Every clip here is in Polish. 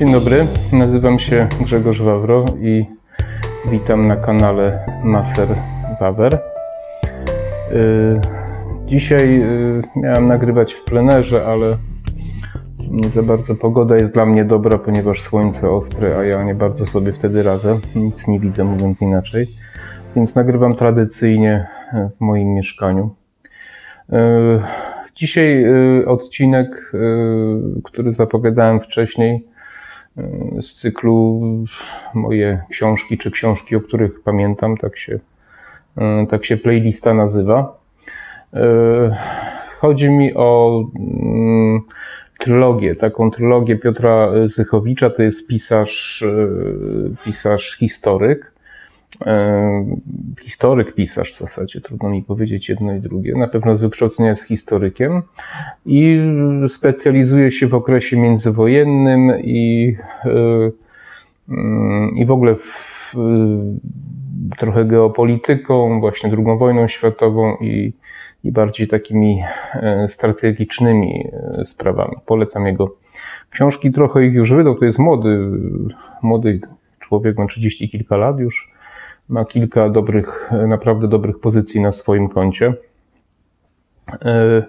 Dzień dobry, nazywam się Grzegorz Wawro i witam na kanale Maser Wawer. Y, dzisiaj y, miałem nagrywać w plenerze, ale nie za bardzo pogoda jest dla mnie dobra, ponieważ słońce ostre, a ja nie bardzo sobie wtedy radzę. Nic nie widzę, mówiąc inaczej. Więc nagrywam tradycyjnie w moim mieszkaniu. Y, dzisiaj odcinek, który zapowiadałem wcześniej, z cyklu moje książki, czy książki, o których pamiętam, tak się, tak się playlista nazywa. Chodzi mi o mm, trylogię, taką trylogię Piotra Zychowicza, to jest pisarz, pisarz historyk. Historyk, pisarz w zasadzie, trudno mi powiedzieć jedno i drugie. Na pewno z wykształcenia jest historykiem i specjalizuje się w okresie międzywojennym i, i w ogóle w, trochę geopolityką, właśnie II wojną światową i, i bardziej takimi strategicznymi sprawami. Polecam jego książki, trochę ich już wydał, to jest młody, młody człowiek, ma 30 kilka lat już ma kilka dobrych, naprawdę dobrych pozycji na swoim koncie. E,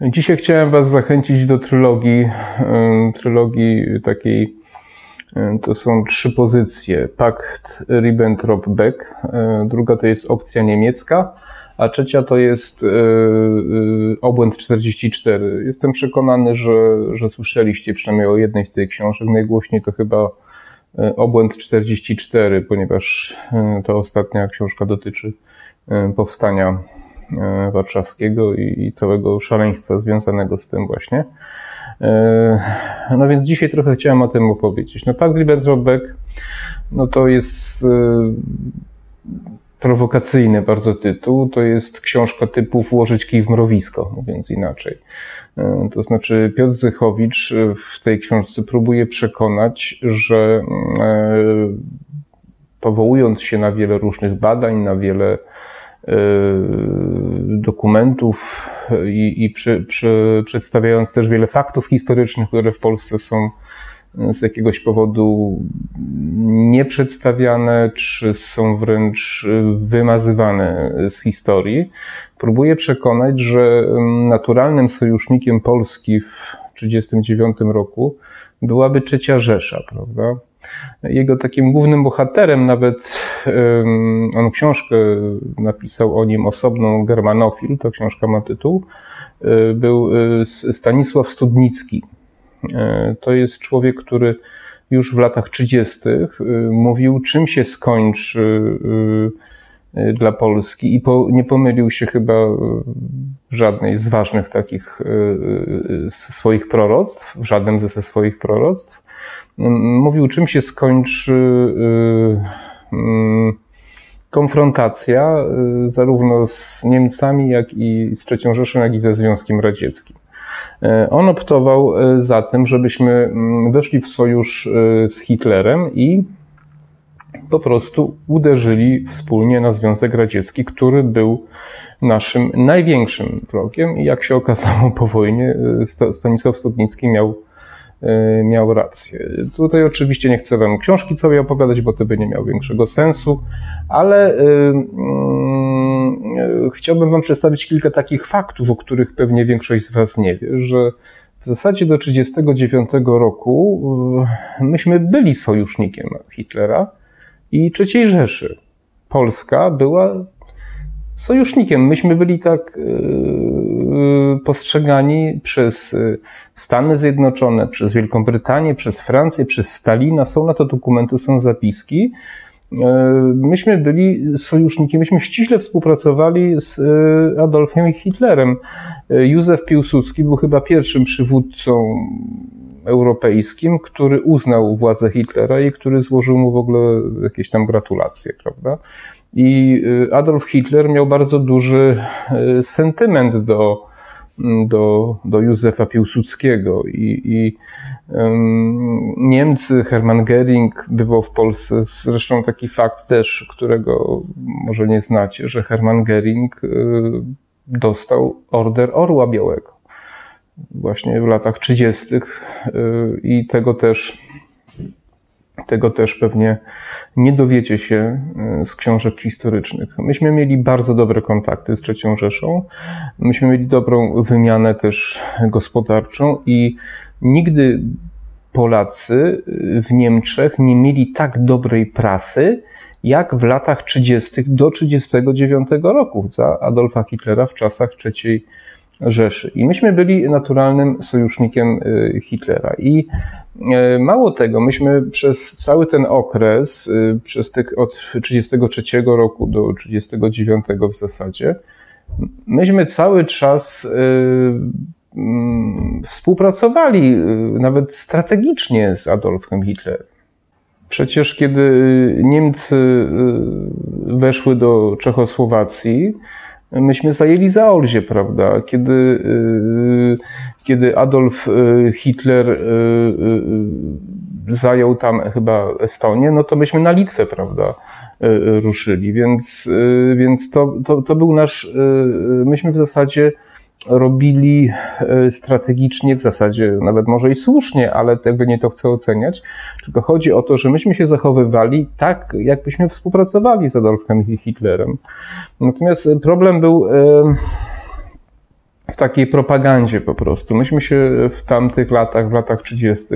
dzisiaj chciałem Was zachęcić do trylogii, e, trylogii takiej, e, to są trzy pozycje. Pakt Ribbentrop-Beck, druga to jest opcja niemiecka, a trzecia to jest Obłęd 44. Jestem przekonany, że, że słyszeliście przynajmniej o jednej z tych książek. Najgłośniej to chyba obłęd 44, ponieważ e, to ostatnia książka dotyczy e, powstania warszawskiego i całego szaleństwa związanego z tym właśnie. No więc dzisiaj trochę chciałem o tym opowiedzieć. No Pakt Ribbentrop-Beck, no to jest prowokacyjny bardzo tytuł. To jest książka typu Włożyć kij w mrowisko, mówiąc inaczej. E, to znaczy Piotr Zychowicz w tej książce próbuje przekonać, że e, powołując się na wiele różnych badań, na wiele e, dokumentów i, i przy, przy, przedstawiając też wiele faktów historycznych, które w Polsce są z jakiegoś powodu nieprzedstawiane, czy są wręcz wymazywane z historii, próbuje przekonać, że naturalnym sojusznikiem Polski w 1939 roku byłaby trzecia Rzesza, prawda? Jego takim głównym bohaterem, nawet on książkę napisał o nim osobną, Germanofil, ta książka ma tytuł, e, był e, Stanisław Studnicki. E, to jest człowiek, który już w latach 30. Y, mówił, czym się skończy y, dla Polski i po, nie pomylił się chyba w żadnej z ważnych takich swoich proroctw, w żadnym ze swoich proroctw. Mówił, czym się skończy konfrontacja zarówno z Niemcami, jak i z III Rzeszą, jak i ze Związkiem Radzieckim. E, on optował e, za tym, żebyśmy mm, weszli w sojusz e, z Hitlerem i po prostu uderzyli wspólnie na Związek Radziecki, który był naszym największym wrogiem. I jak się okazało po wojnie, Stanisław Studnicki miał, miał rację. Tutaj oczywiście nie chcę wam książki całej opowiadać, bo to by nie miało większego sensu, ale E, chciałbym Wam przedstawić kilka takich faktów, o których pewnie większość z Was nie wie, że w zasadzie do 1939 roku e, myśmy byli sojusznikiem Hitlera i III Rzeszy. Polska była sojusznikiem. Myśmy byli tak e, postrzegani przez Stany Zjednoczone, przez Wielką Brytanię, przez Francję, przez Stalina. Są na to dokumenty, są zapiski. E, myśmy byli sojusznikiem, myśmy ściśle współpracowali z e, Adolfem Hitlerem. E, Józef Piłsudski był chyba pierwszym przywódcą europejskim, który uznał władzę Hitlera i który złożył mu w ogóle jakieś tam gratulacje, prawda? I Adolf Hitler miał bardzo duży sentyment do, do, do Józefa Piłsudskiego i, i Niemcy, Hermann Göring bywał w Polsce. Zresztą taki fakt też, którego może nie znacie, że Hermann Göring y, dostał order Orła Białego właśnie w latach 30. Y, i tego też Tego też pewnie nie dowiecie się z książek historycznych. Myśmy mieli bardzo dobre kontakty z III Rzeszą. Myśmy mieli dobrą wymianę też gospodarczą i nigdy Polacy w Niemczech nie mieli tak dobrej prasy, jak w latach 30. do 39 roku za Adolfa Hitlera w czasach III Rzeszy. I myśmy byli naturalnym sojusznikiem y, Hitlera. I mało tego, myśmy przez cały ten okres, y, przez tych od 33 roku do 39 w zasadzie, myśmy cały czas mm, współpracowali nawet strategicznie z Adolfem Hitlerem. Przecież kiedy Niemcy weszły do Czechosłowacji, myśmy zajęli Zaolzie, prawda? Kiedy, y, kiedy Adolf y, Hitler y, zajął tam chyba Estonię, no to myśmy na Litwę, prawda, ruszyli. Więc, więc to, to, to był nasz, myśmy w zasadzie robili e, strategicznie, w zasadzie nawet może i słusznie, ale jakby nie to chcę oceniać, tylko chodzi o to, że myśmy się zachowywali tak, jakbyśmy współpracowali z Adolfem Hitlerem. Natomiast problem był e, w takiej propagandzie po prostu. Myśmy się w tamtych latach, w latach 30.,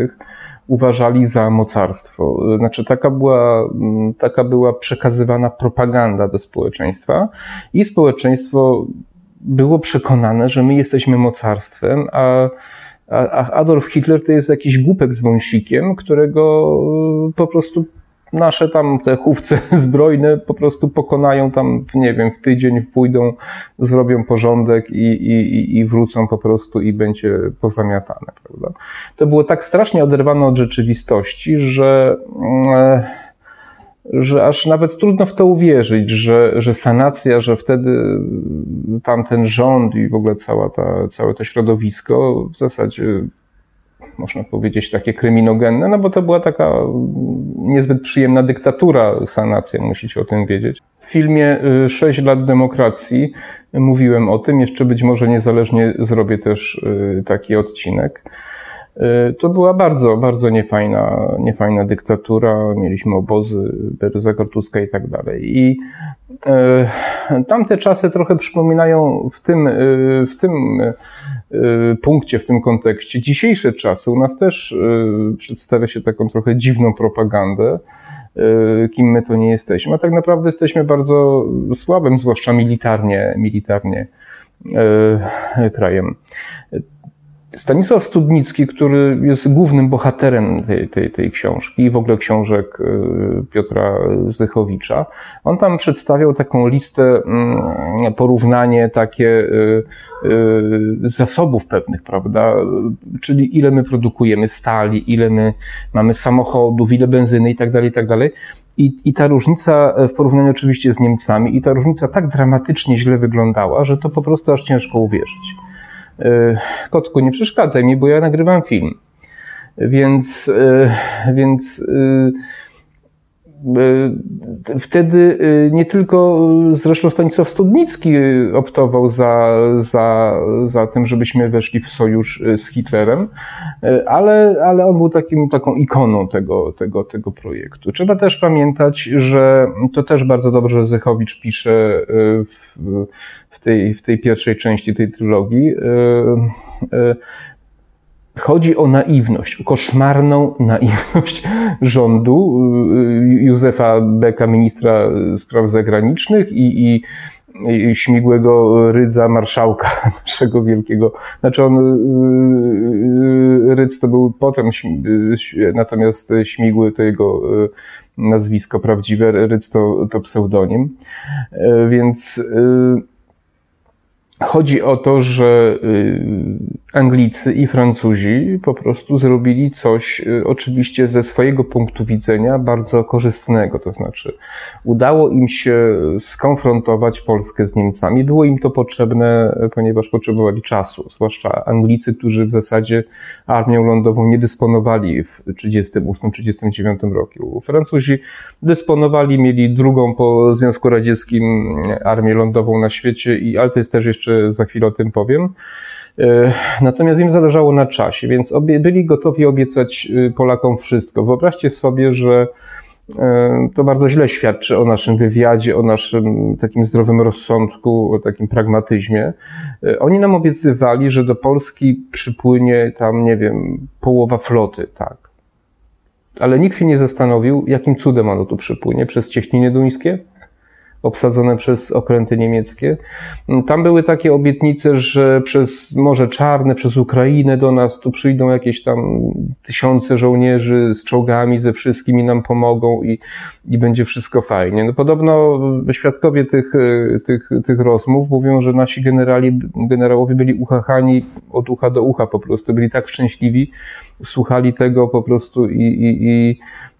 uważali za mocarstwo. Znaczy, taka była, taka była przekazywana propaganda do społeczeństwa i społeczeństwo było przekonane, że my jesteśmy mocarstwem, a, a Adolf Hitler to jest jakiś głupek z wąsikiem, którego e, po prostu nasze tam te chówce zbrojne po prostu pokonają tam, nie wiem, w tydzień pójdą, zrobią porządek i, i, i wrócą po prostu i będzie pozamiatane, prawda? To było tak strasznie oderwane od rzeczywistości, że mm, e, że aż nawet trudno w to uwierzyć, że, że sanacja, że wtedy tamten rząd i w ogóle cała ta, całe to środowisko w zasadzie można powiedzieć takie kryminogenne, no bo to była taka niezbyt przyjemna dyktatura, sanacja, musicie o tym wiedzieć. W filmie 6 y, lat demokracji mówiłem o tym, jeszcze być może niezależnie zrobię też y, taki odcinek. Y, to była bardzo, bardzo niefajna, niefajna dyktatura. Mieliśmy obozy, Beruza Gortuska i tak dalej. I y, tamte czasy trochę przypominają w tym, y, w tym punkcie, w tym kontekście dzisiejsze czasy. U nas też przedstawia się taką trochę dziwną propagandę, kim my to nie jesteśmy. A tak naprawdę jesteśmy bardzo słabym, zwłaszcza militarnie, militarnie krajem. Stanisław Studnicki, który jest głównym bohaterem tej, tej, tej książki i w ogóle książek y, Piotra Zychowicza, on tam przedstawiał taką listę, mm, porównanie takie y, y, zasobów pewnych, prawda? Czyli ile my produkujemy stali, ile my mamy samochodów, ile benzyny i tak dalej, i tak dalej. I, I ta różnica w porównaniu oczywiście z Niemcami, i ta różnica tak dramatycznie źle wyglądała, że to po prostu aż ciężko uwierzyć. E, kotku, nie przeszkadzaj mi, bo ja nagrywam film. Więc, e, więc e, wtedy nie tylko zresztą Stanisław Studnicki optował za, za, za tym, żebyśmy weszli w sojusz z Hitlerem, ale, ale on był takim, taką ikoną tego, tego, tego projektu. Trzeba też pamiętać, że to też bardzo dobrze Zychowicz pisze w, w tej, w tej pierwszej części tej trylogii. E, e, chodzi o naiwność, o koszmarną naiwność rządu e, Józefa Beka, ministra spraw zagranicznych i, i, śmigłego rydza marszałka naszego wielkiego. Znaczy on, rydz to był potem, natomiast śmigły to jego nazwisko prawdziwe, rydz to, to pseudonim. Więc Chodzi o to, że y, Anglicy i Francuzi po prostu zrobili coś, y, oczywiście ze swojego punktu widzenia, bardzo korzystnego. To znaczy, udało im się skonfrontować Polskę z Niemcami. Było im to potrzebne, ponieważ potrzebowali czasu. Zwłaszcza Anglicy, którzy w zasadzie armią lądową nie dysponowali w 1938-1939 roku. Francuzi dysponowali, mieli drugą po Związku Radzieckim armię lądową na świecie, i, ale to jest też jeszcze za chwilę o tym powiem. Natomiast im zależało na czasie, więc byli gotowi obiecać Polakom wszystko. Wyobraźcie sobie, że E, to bardzo źle świadczy o naszym wywiadzie, o naszym takim zdrowym rozsądku, o takim pragmatyzmie. E, oni nam obiecywali, że do Polski przypłynie tam, nie wiem, połowa floty, tak. Ale nikt się nie zastanowił, jakim cudem ono tu przypłynie. Przez cieśniny duńskie? Obsadzone przez okręty niemieckie. Tam były takie obietnice, że przez Morze Czarne, przez Ukrainę do nas tu przyjdą jakieś tam tysiące żołnierzy z czołgami, ze wszystkimi nam pomogą i, i będzie wszystko fajnie. No podobno świadkowie tych, tych, tych rozmów mówią, że nasi generali, generałowie byli uchachani od ucha do ucha po prostu, byli tak szczęśliwi, słuchali tego po prostu i, i, i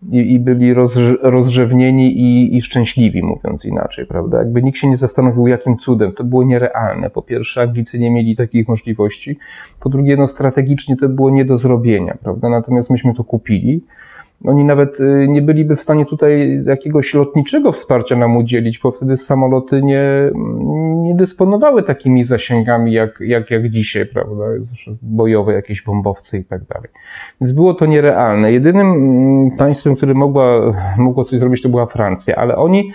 i, i byli roz, rozrzewnieni i, i szczęśliwi, mówiąc inaczej, prawda? Jakby nikt się nie zastanowił, jakim cudem. To było nierealne. Po pierwsze, Anglicy nie mieli takich możliwości. Po drugie, no strategicznie to było nie do zrobienia, prawda? Natomiast myśmy to kupili. Oni nawet y, nie byliby w stanie tutaj jakiegoś lotniczego wsparcia nam udzielić, bo wtedy samoloty nie, nie dysponowały takimi zasięgami jak, jak, jak dzisiaj, prawda? Bojowe, jakieś bombowce i tak dalej. Więc było to nierealne. Jedynym mm, państwem, które mogła, mogło coś zrobić, to była Francja, ale oni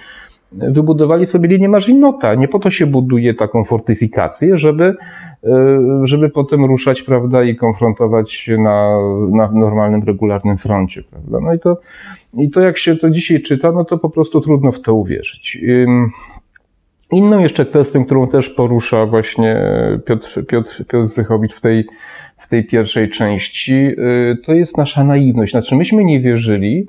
wybudowali sobie linię Marzinota. Nie po to się buduje taką fortyfikację, żeby żeby potem ruszać, prawda, i konfrontować się na, na normalnym, regularnym froncie, prawda. No i to, i to jak się to dzisiaj czyta, no to po prostu trudno w to uwierzyć. Inną jeszcze kwestią, którą też porusza właśnie Piotr, Piotr, Piotr Zychowicz w tej, w tej pierwszej części, y, to jest nasza naiwność. Znaczy, myśmy nie wierzyli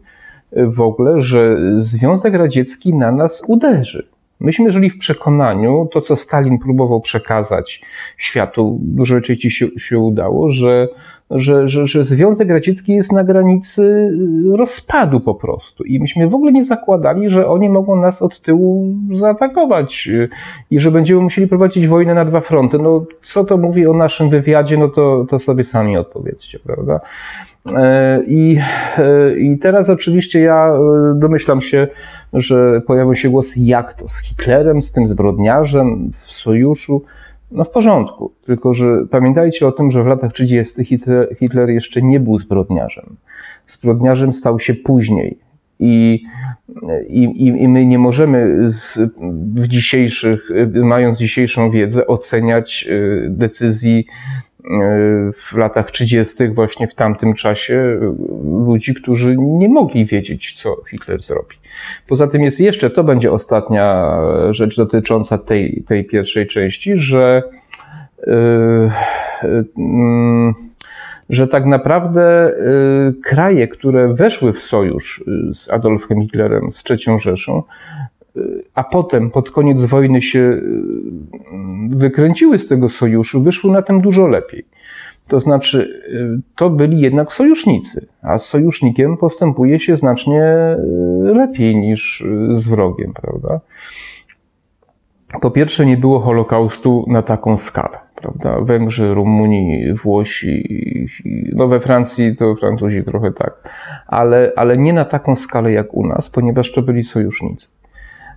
w ogóle, że Związek Radziecki na nas uderzy. Myśmy żyli w przekonaniu, to co Stalin próbował przekazać światu, dużo częściej się, się udało, że, że, że, że Związek Radziecki jest na granicy rozpadu po prostu. I myśmy w ogóle nie zakładali, że oni mogą nas od tyłu zaatakować i że będziemy musieli prowadzić wojnę na dwa fronty. No, co to mówi o naszym wywiadzie, no to, to sobie sami odpowiedzcie, prawda? E, I, e, I teraz oczywiście ja e, domyślam się, że pojawił się głos, jak to z Hitlerem, z tym zbrodniarzem w sojuszu. No w porządku, tylko że pamiętajcie o tym, że w latach 30. Hitler, Hitler jeszcze nie był zbrodniarzem. Zbrodniarzem stał się później. I, i, i my nie możemy z, w dzisiejszych, mając dzisiejszą wiedzę, oceniać decyzji w latach 30., właśnie w tamtym czasie, ludzi, którzy nie mogli wiedzieć, co Hitler zrobi. Poza tym jest jeszcze, to będzie ostatnia rzecz dotycząca tej, tej pierwszej części, że, yy, yy, że tak naprawdę yy, kraje, które weszły w sojusz z Adolfem Hitlerem, z III Rzeszą, a potem pod koniec wojny się wykręciły z tego sojuszu, wyszły na tym dużo lepiej. To znaczy, y, to byli jednak sojusznicy, a z sojusznikiem postępuje się znacznie y, lepiej niż z wrogiem, prawda? Po pierwsze, nie było Holokaustu na taką skalę, prawda? Węgrzy, Rumuni, Włosi, no we Francji to Francuzi trochę tak, ale, ale nie na taką skalę jak u nas, ponieważ to byli sojusznicy.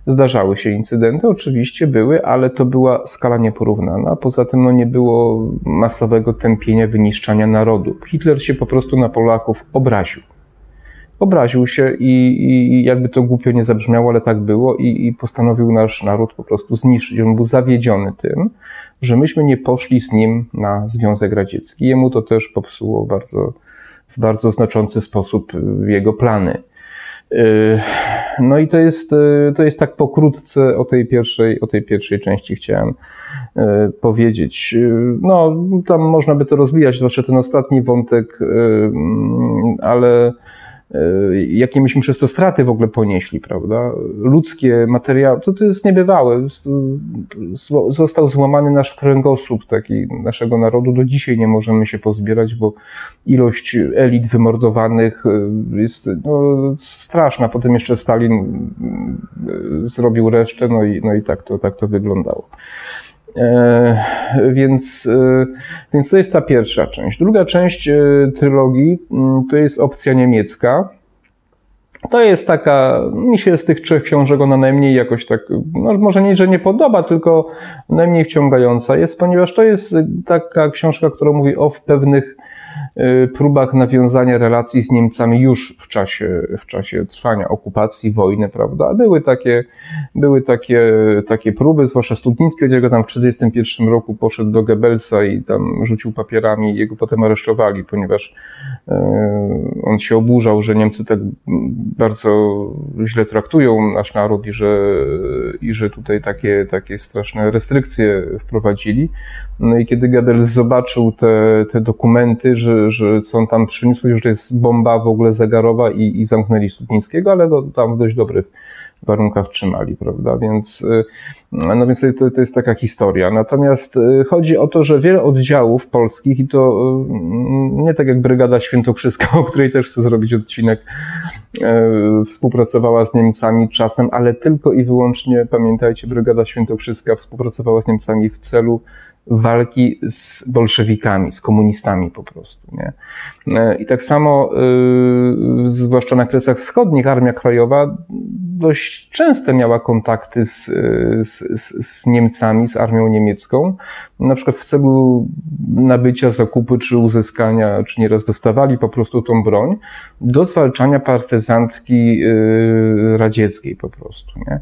Zdarzały się incydenty, oczywiście były, ale to była skala nieporównana. Poza tym no, nie było masowego tępienia, wyniszczania narodu. Hitler się po prostu na Polaków obraził. Obraził się i, i jakby to głupio nie zabrzmiało, ale tak było i, i postanowił nasz naród po prostu zniszczyć. On był zawiedziony tym, że myśmy nie poszli z nim na Związek Radziecki. Jemu to też popsuło bardzo, w bardzo znaczący sposób jego plany. Yy, no i to jest, yy, to jest tak pokrótce o tej pierwszej, o tej pierwszej części chciałem yy, powiedzieć. No, tam można by to rozwijać, zwłaszcza ten ostatni wątek, ale jakie myśmy przez to straty w ogóle ponieśli, prawda? Ludzkie, materiały, to, to jest niebywałe. Został złamany nasz kręgosłup taki naszego narodu. Do dzisiaj nie możemy się pozbierać, bo ilość elit wymordowanych e, jest no, straszna. Potem jeszcze Stalin e, zrobił resztę, no i, no i tak, to, tak to wyglądało. E, więc, e, więc to jest ta pierwsza część. Druga część e, trylogii mm, to jest opcja niemiecka. To jest taka, mi się z tych trzech książek ona najmniej jakoś tak, no może nie, że nie podoba, tylko najmniej wciągająca jest, ponieważ to jest taka książka, która mówi o pewnych Y, próbach nawiązania relacji z Niemcami już w czasie, w czasie trwania okupacji, wojny, prawda? Były takie, były takie, takie próby, zwłaszcza Studnicki, gdzie go tam w 1931 roku poszedł do Goebbelsa i tam rzucił papierami jego potem aresztowali, ponieważ y, on się oburzał, że Niemcy tak bardzo źle traktują nasz naród i że, i że tutaj takie, takie straszne restrykcje wprowadzili. No i kiedy Goebbels zobaczył te, te dokumenty, że, że co on tam przyniósł, że to jest bomba w ogóle zegarowa i, i zamknęli Sudnickiego, ale go tam w dość dobrych warunkach trzymali, prawda? Więc, y, no więc to, to jest taka historia. Natomiast y, chodzi o to, że wiele oddziałów polskich i to y, nie tak jak Brygada Świętokrzyska, o której też chcę zrobić odcinek, współpracowała z Niemcami czasem, ale tylko i wyłącznie, pamiętajcie, Brygada Świętokrzyska współpracowała z Niemcami w celu walki z bolszewikami, z komunistami po prostu. Nie? E, I tak samo, yy, zwłaszcza na Kresach Wschodnich, Armia Krajowa dość często miała kontakty z, z, z Niemcami, z armią niemiecką, na przykład w celu nabycia, zakupu czy uzyskania, czy nieraz dostawali po prostu tą broń do zwalczania partyzantki yy, radzieckiej po prostu. Nie?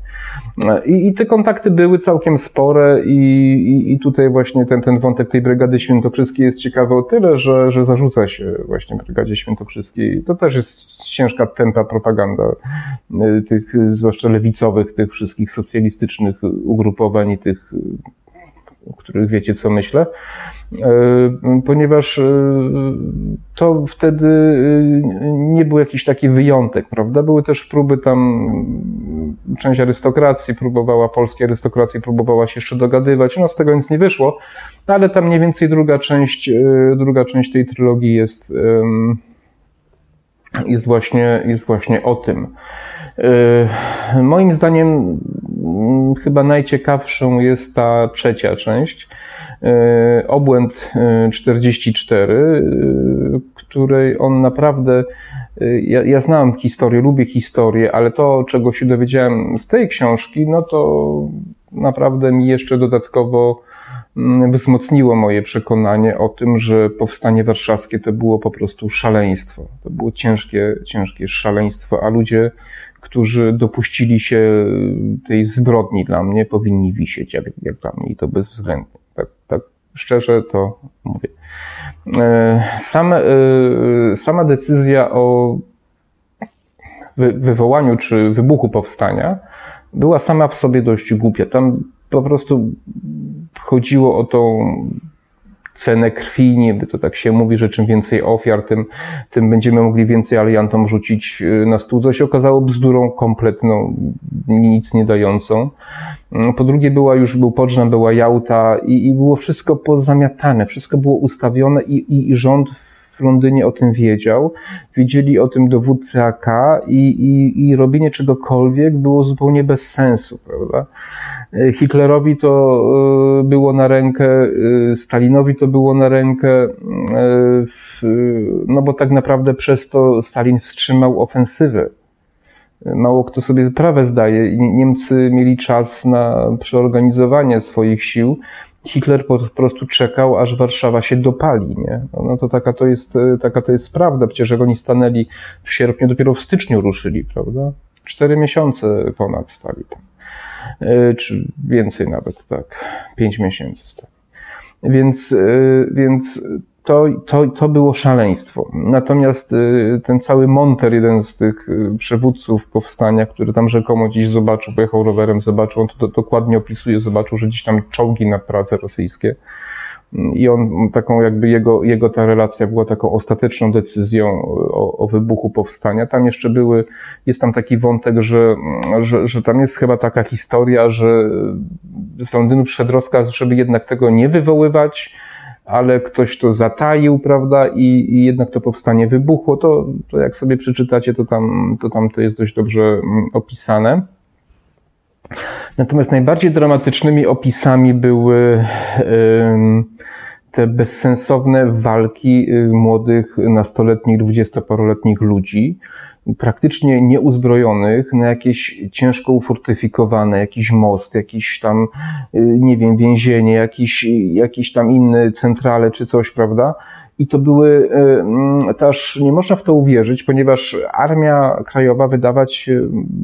I, I, te kontakty były całkiem spore i, i, i tutaj właśnie ten, ten wątek tej Brygady Świętokrzyskiej jest ciekawy o tyle, że, że zarzuca się właśnie Brygadzie Świętokrzyskiej. To też jest ciężka tempa propaganda y, tych, zwłaszcza lewicowych, tych wszystkich socjalistycznych ugrupowań i tych, o których wiecie, co myślę y, ponieważ y, to wtedy nie był jakiś taki wyjątek, prawda? Były też próby tam, część arystokracji próbowała, polskiej arystokracji próbowała się jeszcze dogadywać, no z tego nic nie wyszło, ale tam mniej więcej druga część, druga część tej trylogii jest jest właśnie, jest właśnie o tym. Moim zdaniem chyba najciekawszą jest ta trzecia część, yy, Obłęd 44, yy, której on naprawdę, ja, ja znam historię, lubię historię, ale to, czego się dowiedziałem z tej książki, no to naprawdę mi jeszcze dodatkowo Mm, wzmocniło moje przekonanie o tym, że powstanie warszawskie to było po prostu szaleństwo. To było ciężkie, ciężkie szaleństwo, a ludzie, którzy dopuścili się tej zbrodni dla mnie, powinni wisieć, jak, jak dla mnie, i to bezwzględnie. Tak, tak szczerze to mówię. E, e, sama decyzja o wywołaniu czy wybuchu powstania była sama w sobie dość głupia. Tam po prostu chodziło o tą cenę krwi, niby to tak się mówi, że czym więcej ofiar, tym, tym będziemy mogli więcej aliantom rzucić y, na stół, co się okazało bzdurą kompletną, nic nie dającą. Mm, po drugie była już, był Podrzan, była Jałta i, i było wszystko pozamiatane, wszystko było ustawione i, i, i rząd w Londynie o tym wiedział, wiedzieli o tym dowódcy AK i, i, i robienie czegokolwiek było zupełnie bez sensu, prawda? Hitlerowi to e, było na rękę, e, Stalinowi to było na rękę, e, no bo tak naprawdę przez to Stalin wstrzymał ofensywę. Mało kto sobie sprawę zdaje. Niemcy mieli czas na przeorganizowanie swoich sił. Hitler po prostu czekał, aż Warszawa się dopali, nie? No, to taka to jest, taka to jest prawda. Przecież jak oni stanęli w sierpniu, dopiero w styczniu ruszyli, prawda? Cztery miesiące ponad stali tam. E, czy więcej nawet, tak, pięć miesięcy. Więc, e, więc to, to, to było szaleństwo. Natomiast e, ten cały Monter, jeden z tych przywódców powstania, który tam rzekomo gdzieś zobaczył, pojechał rowerem, zobaczył, on to dokładnie opisuje, zobaczył, że gdzieś tam czołgi na Pradze rosyjskie i on taką jakby jego, jego ta relacja była taką ostateczną decyzją o, o wybuchu powstania. Tam jeszcze były, jest tam taki wątek, że, że, że tam jest chyba taka historia, że z Londynu przyszedł rozkaz, żeby jednak tego nie wywoływać, ale ktoś to zataił, prawda, i, i jednak to powstanie wybuchło. To, to jak sobie przeczytacie, to tam, to tam to jest dość dobrze mm, opisane. Natomiast najbardziej dramatycznymi opisami były te bezsensowne walki y, młodych, nastoletnich, dwudziestoparoletnich ludzi praktycznie nieuzbrojonych na jakieś ciężko ufortyfikowane, jakiś most, jakiś tam, y, nie wiem, więzienie, jakiś, jakiś tam inny centrale czy coś, prawda? I to były, y, mm, też nie można w to uwierzyć, ponieważ Armia Krajowa wydawać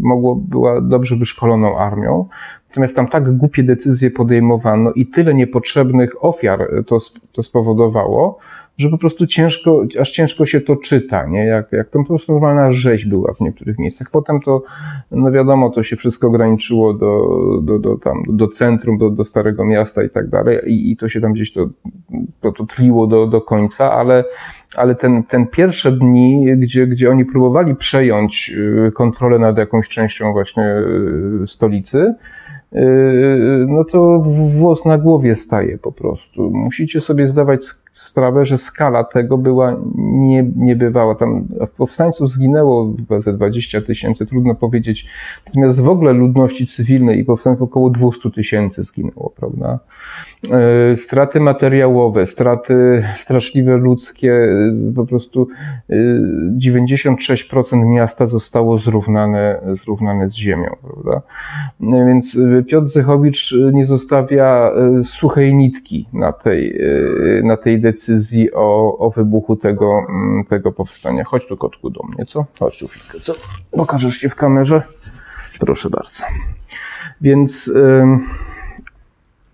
mogło, była dobrze wyszkoloną armią. Natomiast tam tak głupie decyzje podejmowano i tyle niepotrzebnych ofiar to, to spowodowało, że po prostu ciężko, aż ciężko się to czyta, nie? Jak, jak to po prostu normalna rzeź była w niektórych miejscach. Potem to, no wiadomo, to się wszystko ograniczyło do, do, do, tam, do centrum, do, do Starego Miasta i tak dalej i, i to się tam gdzieś to, to, to tliło do, do końca, ale, ale ten, ten pierwsze dni, gdzie, gdzie oni próbowali przejąć y, kontrolę nad jakąś częścią właśnie y, stolicy, no to włos na głowie staje po prostu. Musicie sobie zdawać sprawę, że skala tego była nie, niebywała. Tam powstańców zginęło chyba ze 20 tysięcy, trudno powiedzieć. Natomiast w ogóle ludności cywilnej i powstańców około 200 tysięcy zginęło, prawda? Yy, straty materiałowe, straty straszliwe ludzkie, yy, po prostu 96% miasta zostało zrównane, zrównane z ziemią, prawda? Więc Piotr Zychowicz nie zostawia suchej nitki na tej, na tej decyzji o, o wybuchu tego, mm, tego powstania. Chodź tu kotku do mnie, co? Chodź tu chwilkę, co? Pokażesz się w kamerze? Proszę bardzo. Więc,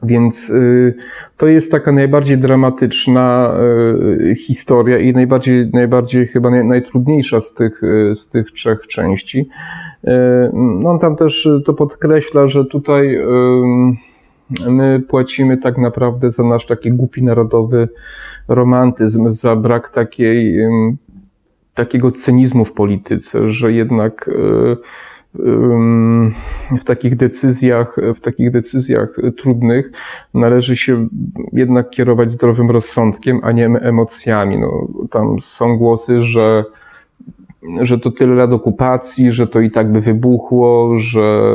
więc y, to jest taka najbardziej dramatyczna y, historia i najbardziej, najbardziej chyba najtrudniejsza z tych, y, z tych trzech części. No on tam też to podkreśla, że tutaj my płacimy tak naprawdę za nasz taki głupi narodowy romantyzm, za brak takiej, takiego cynizmu w polityce, że jednak e, w takich decyzjach, w takich decyzjach trudnych należy się jednak kierować zdrowym rozsądkiem, a nie emocjami. No, tam są głosy, że, że to tyle lat okupacji, że to i tak by wybuchło, że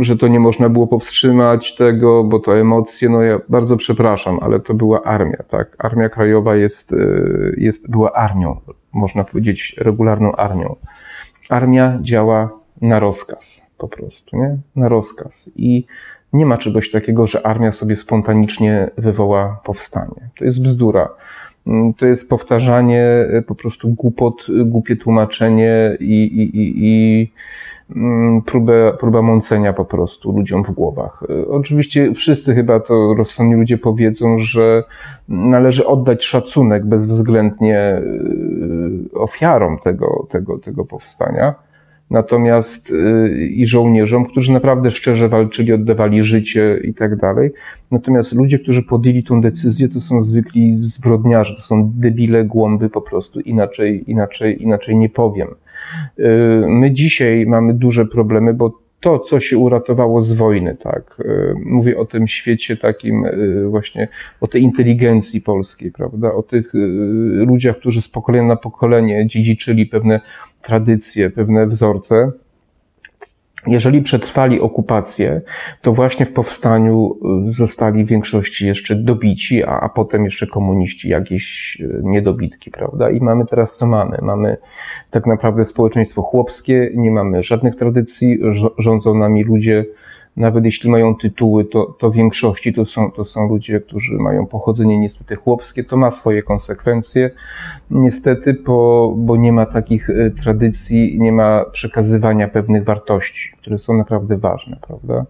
że to nie można było powstrzymać tego, bo to emocje, no ja bardzo przepraszam, ale to była armia, tak? Armia Krajowa jest, yy, jest, była armią, można powiedzieć regularną armią. Armia działa na rozkaz, po prostu, nie? Na rozkaz. I nie ma czegoś takiego, że armia sobie spontanicznie wywoła powstanie. To jest bzdura. Mm, to jest powtarzanie po prostu głupot, głupie tłumaczenie i, i, i, i Mm, próbę, próba mącenia po prostu ludziom w głowach. E, oczywiście wszyscy chyba to rozsądni ludzie powiedzą, że należy oddać szacunek bezwzględnie e, ofiarom tego, tego, tego powstania. Natomiast e, i żołnierzom, którzy naprawdę szczerze walczyli, oddawali życie i tak dalej. Natomiast ludzie, którzy podjęli tą decyzję, to są zwykli zbrodniarze, to są debile głąby po prostu. Inaczej, inaczej, inaczej nie powiem. Y, my dzisiaj mamy duże problemy, bo to, co się uratowało z wojny, tak. Y, mówię o tym świecie takim y, właśnie, o tej inteligencji polskiej, prawda, o tych ludziach, którzy z pokolenia na pokolenie dziedziczyli pewne tradycje, pewne wzorce jeżeli przetrwali okupację, to właśnie w powstaniu y, zostali w większości jeszcze dobici, a, a potem jeszcze komuniści jakieś y, niedobitki, prawda? I mamy teraz co mamy? Mamy tak naprawdę społeczeństwo chłopskie, nie mamy żadnych tradycji, rządzą nami ludzie, nawet jeśli mają tytuły, to, to w większości to są, to są ludzie, którzy mają pochodzenie niestety chłopskie. To ma swoje konsekwencje, niestety, bo, bo nie ma takich e, tradycji, nie ma przekazywania pewnych wartości, które są naprawdę ważne, prawda?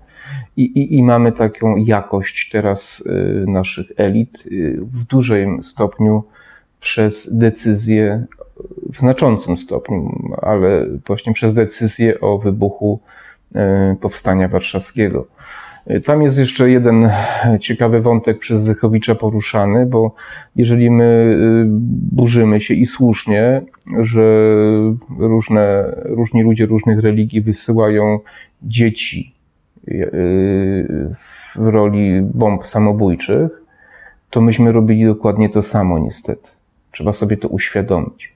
I, i, i mamy taką jakość teraz e, naszych elit e, w dużym stopniu przez decyzję, w znaczącym stopniu, ale właśnie przez decyzję o wybuchu powstania Warszawskiego. E, tam jest jeszcze jeden ciekawy wątek przez Zychowicza poruszany, bo jeżeli my e, burzymy się i słusznie, że różne, różni ludzie różnych religii wysyłają dzieci w roli bomb samobójczych, to myśmy robili dokładnie to samo niestety. Trzeba sobie to uświadomić.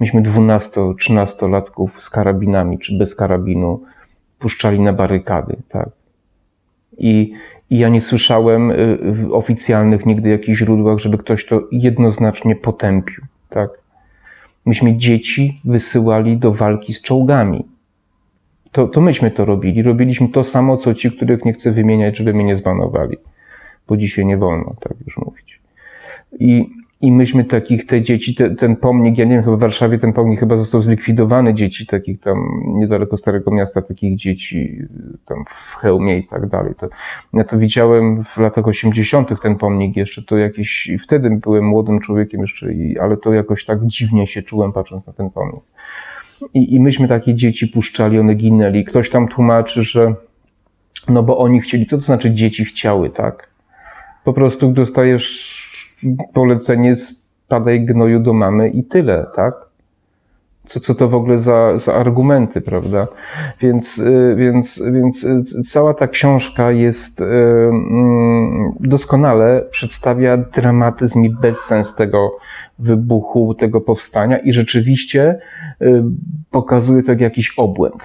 Myśmy 12-13 latków z karabinami czy bez karabinu puszczali na barykady, tak. I, I ja nie słyszałem y, w oficjalnych nigdy jakichś źródłach, żeby ktoś to jednoznacznie potępił, tak. Myśmy dzieci wysyłali do walki z czołgami. To, to myśmy to robili. Robiliśmy to samo, co ci, których nie chcę wymieniać, żeby mnie nie zbanowali. Bo dzisiaj nie wolno tak już mówić. I i myśmy takich, te dzieci, te, ten pomnik, ja nie wiem, chyba w Warszawie ten pomnik chyba został zlikwidowany, dzieci takich tam niedaleko Starego Miasta, takich dzieci tam w Chełmie i tak dalej. To, ja to widziałem w latach 80. ten pomnik jeszcze, to jakiś, wtedy byłem młodym człowiekiem jeszcze, i, ale to jakoś tak dziwnie się czułem patrząc na ten pomnik. I, I myśmy takie dzieci puszczali, one ginęli. Ktoś tam tłumaczy, że no bo oni chcieli, co to znaczy dzieci chciały, tak? Po prostu dostajesz polecenie spadaj gnoju do mamy i tyle, tak? Co, co to w ogóle za, za argumenty, prawda? Więc, y, więc, więc y, cała ta książka jest y, mm, doskonale przedstawia dramatyzm i bezsens tego wybuchu, tego powstania i rzeczywiście pokazuje to jak jakiś obłęd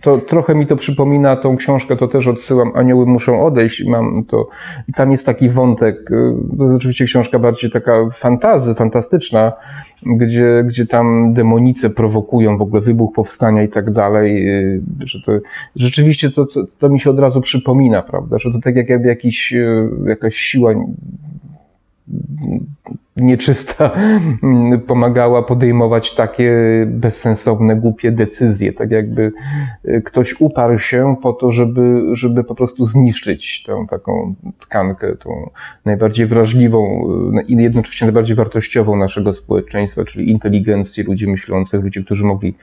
to trochę mi to przypomina tą książkę, to też odsyłam, Anioły muszą odejść, mam to, i tam jest taki wątek, y, to jest oczywiście książka bardziej taka fantazy, fantastyczna, gdzie, gdzie tam demonice prowokują w ogóle wybuch powstania i tak dalej, y, że to rzeczywiście to, to, to mi się od razu przypomina, prawda, że to tak jak jakby jakiś, y, jakaś siła nieczysta pomagała podejmować takie bezsensowne, głupie decyzje. Tak jakby y, ktoś uparł się po to, żeby, żeby po prostu zniszczyć tę taką tkankę, tą najbardziej wrażliwą y, i jednocześnie najbardziej wartościową naszego społeczeństwa, czyli inteligencję ludzi myślących, ludzi, którzy mogli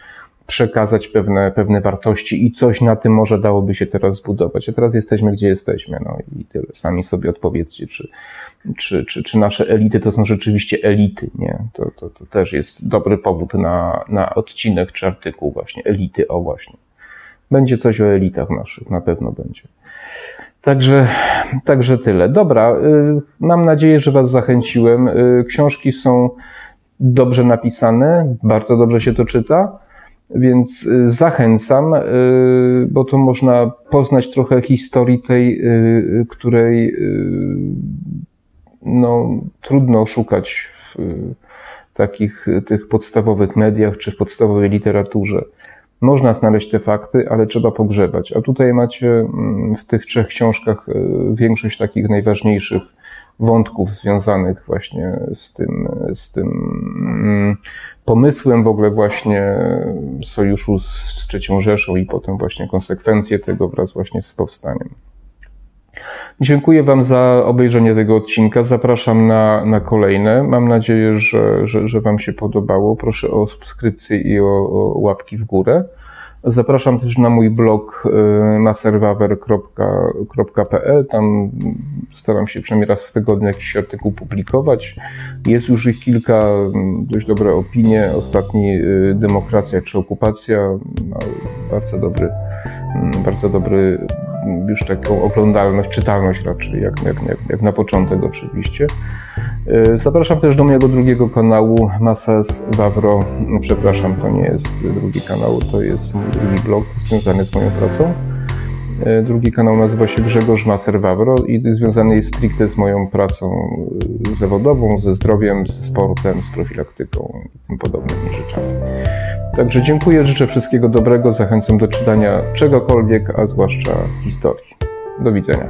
przekazać pewne, pewne wartości i coś na tym może dałoby się teraz zbudować. A teraz jesteśmy, gdzie jesteśmy, no i tyle. Sami sobie odpowiedzcie, czy, czy, czy, czy nasze elity to są rzeczywiście elity, nie? To, to, to też jest dobry powód na, na odcinek czy artykuł właśnie, elity, o właśnie. Będzie coś o elitach naszych, na pewno będzie. Także, także tyle. Dobra, y, mam nadzieję, że Was zachęciłem. Y, książki są dobrze napisane, bardzo dobrze się to czyta. Więc y, zachęcam, y, bo to można poznać trochę historii tej, y, której no, trudno szukać w takich tych podstawowych mediach czy w podstawowej literaturze. Można znaleźć te fakty, ale trzeba pogrzebać. A tutaj macie mm, w tych trzech książkach większość takich najważniejszych wątków związanych właśnie z tym, z tym mm, pomysłem w ogóle właśnie sojuszu z III Rzeszą i potem właśnie konsekwencje tego wraz właśnie z powstaniem. Dziękuję Wam za obejrzenie tego odcinka. Zapraszam na, na kolejne. Mam nadzieję, że, że, że Wam się podobało. Proszę o subskrypcję i o, o łapki w górę. Zapraszam też na mój blog y, maserwawer.pl. Tam staram się przynajmniej raz w tygodniu jakiś artykuł publikować. Jest już ich kilka, mm, dość dobre opinie. Ostatni y, Demokracja czy Okupacja, bardzo dobry, mm, bardzo dobry już taką oglądalność, czytalność raczej, jak, jak, jak na początek oczywiście. E, zapraszam też do mojego drugiego kanału, Masas Wawro. Przepraszam, to nie jest drugi kanał, to jest mój drugi blog związany z moją pracą. E, drugi kanał nazywa się Grzegorz Maser Wawro i związany jest stricte z moją pracą e, zawodową, ze zdrowiem, ze sportem, z profilaktyką i tym podobnymi rzeczami. Także dziękuję, życzę wszystkiego dobrego, zachęcam do czytania czegokolwiek, a zwłaszcza historii. Do widzenia.